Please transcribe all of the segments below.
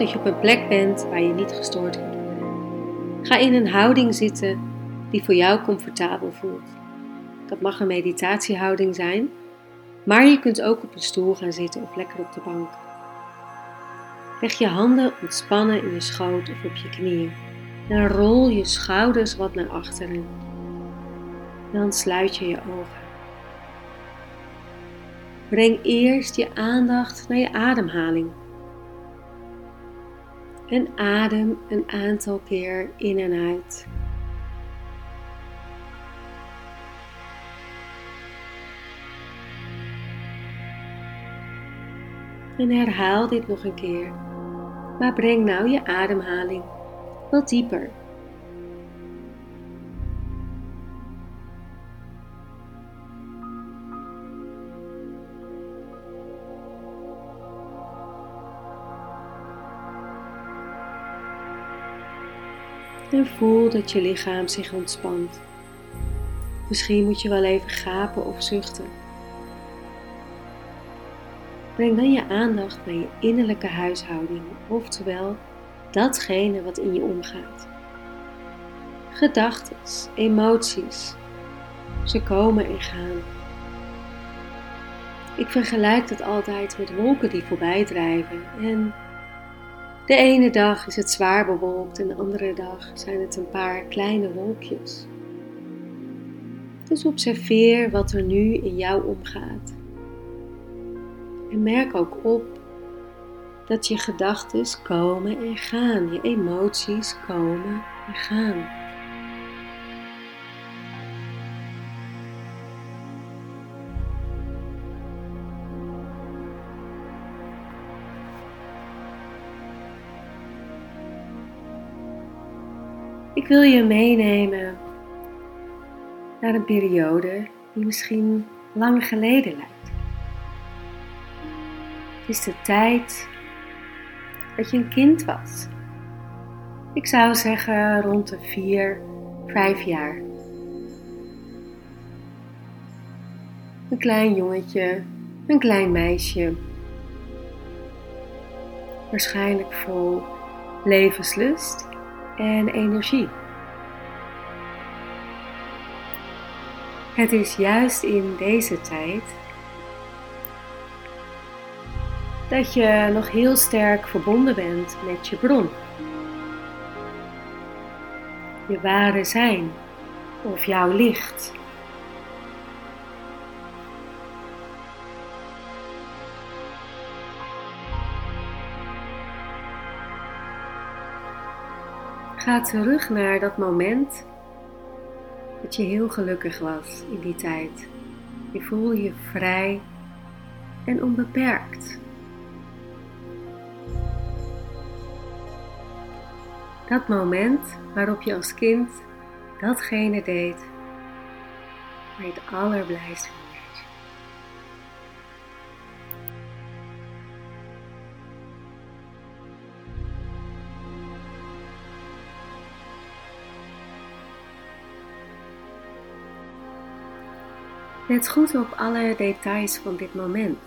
dat je op een plek bent waar je niet gestoord wordt worden. Ga in een houding zitten die voor jou comfortabel voelt. Dat mag een meditatiehouding zijn, maar je kunt ook op een stoel gaan zitten of lekker op de bank. Leg je handen ontspannen in je schoot of op je knieën en rol je schouders wat naar achteren. Dan sluit je je ogen. Breng eerst je aandacht naar je ademhaling. En adem een aantal keer in en uit. En herhaal dit nog een keer. Maar breng nou je ademhaling wat dieper. En voel dat je lichaam zich ontspant. Misschien moet je wel even gapen of zuchten. Breng dan je aandacht naar je innerlijke huishouding, oftewel datgene wat in je omgaat. Gedachten, emoties, ze komen en gaan. Ik vergelijk dat altijd met wolken die voorbij drijven en de ene dag is het zwaar bewolkt en de andere dag zijn het een paar kleine wolkjes. Dus observeer wat er nu in jou omgaat. En merk ook op dat je gedachten komen en gaan, je emoties komen en gaan. Ik wil je meenemen naar een periode die misschien lang geleden lijkt. Het is de tijd dat je een kind was. Ik zou zeggen rond de 4, 5 jaar. Een klein jongetje, een klein meisje. Waarschijnlijk vol levenslust en energie. Het is juist in deze tijd dat je nog heel sterk verbonden bent met je bron. Je ware zijn of jouw licht. Ga terug naar dat moment dat je heel gelukkig was in die tijd. Je voel je vrij en onbeperkt. Dat moment waarop je als kind datgene deed waar je het allerblijst Let goed op alle details van dit moment.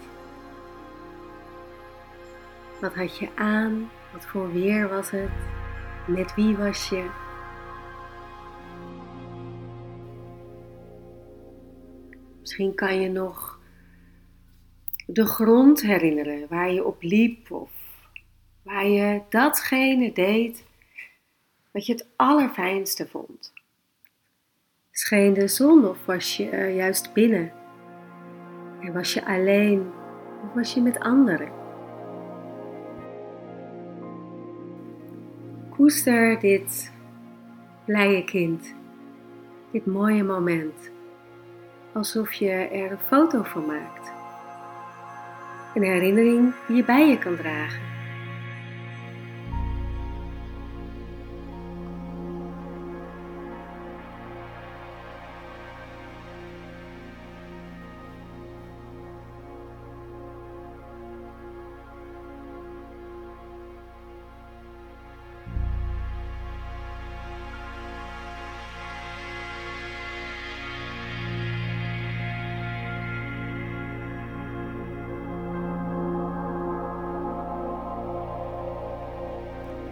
Wat had je aan? Wat voor weer was het? Met wie was je? Misschien kan je nog de grond herinneren waar je op liep of waar je datgene deed wat je het allerfijnste vond. Scheen de zon of was je juist binnen? En was je alleen of was je met anderen? Koester dit blije kind, dit mooie moment, alsof je er een foto van maakt. Een herinnering die je bij je kan dragen.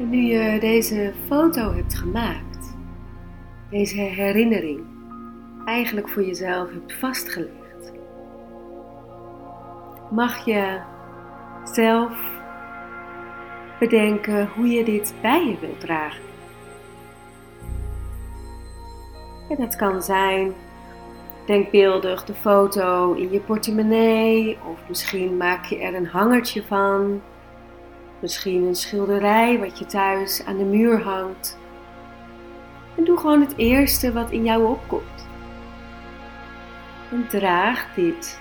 En nu je deze foto hebt gemaakt, deze herinnering eigenlijk voor jezelf hebt vastgelegd, mag je zelf bedenken hoe je dit bij je wilt dragen. En dat kan zijn denkbeeldig de foto in je portemonnee, of misschien maak je er een hangertje van, misschien een schilderij wat je thuis aan de muur hangt. En doe gewoon het eerste wat in jou opkomt. En draag dit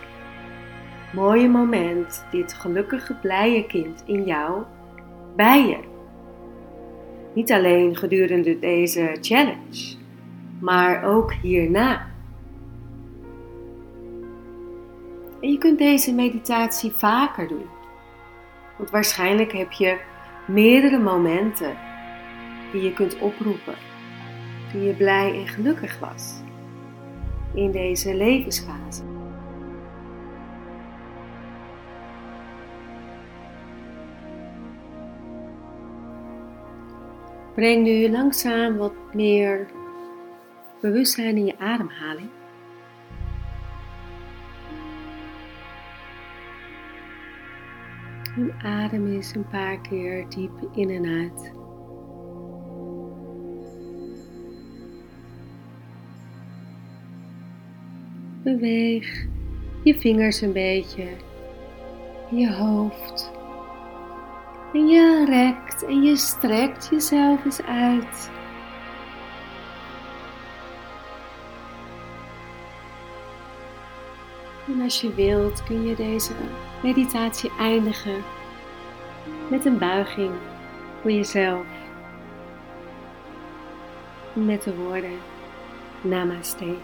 mooie moment, dit gelukkige, blije kind in jou bij je. Niet alleen gedurende deze challenge, maar ook hierna. En je kunt deze meditatie vaker doen. Want waarschijnlijk heb je meerdere momenten die je kunt oproepen toen je blij en gelukkig was in deze levensfase. Breng nu langzaam wat meer bewustzijn in je ademhaling. En adem eens een paar keer diep in en uit. Beweeg je vingers een beetje, je hoofd. En je rekt en je strekt jezelf eens uit. En als je wilt kun je deze meditatie eindigen met een buiging voor jezelf. Met de woorden Namaste.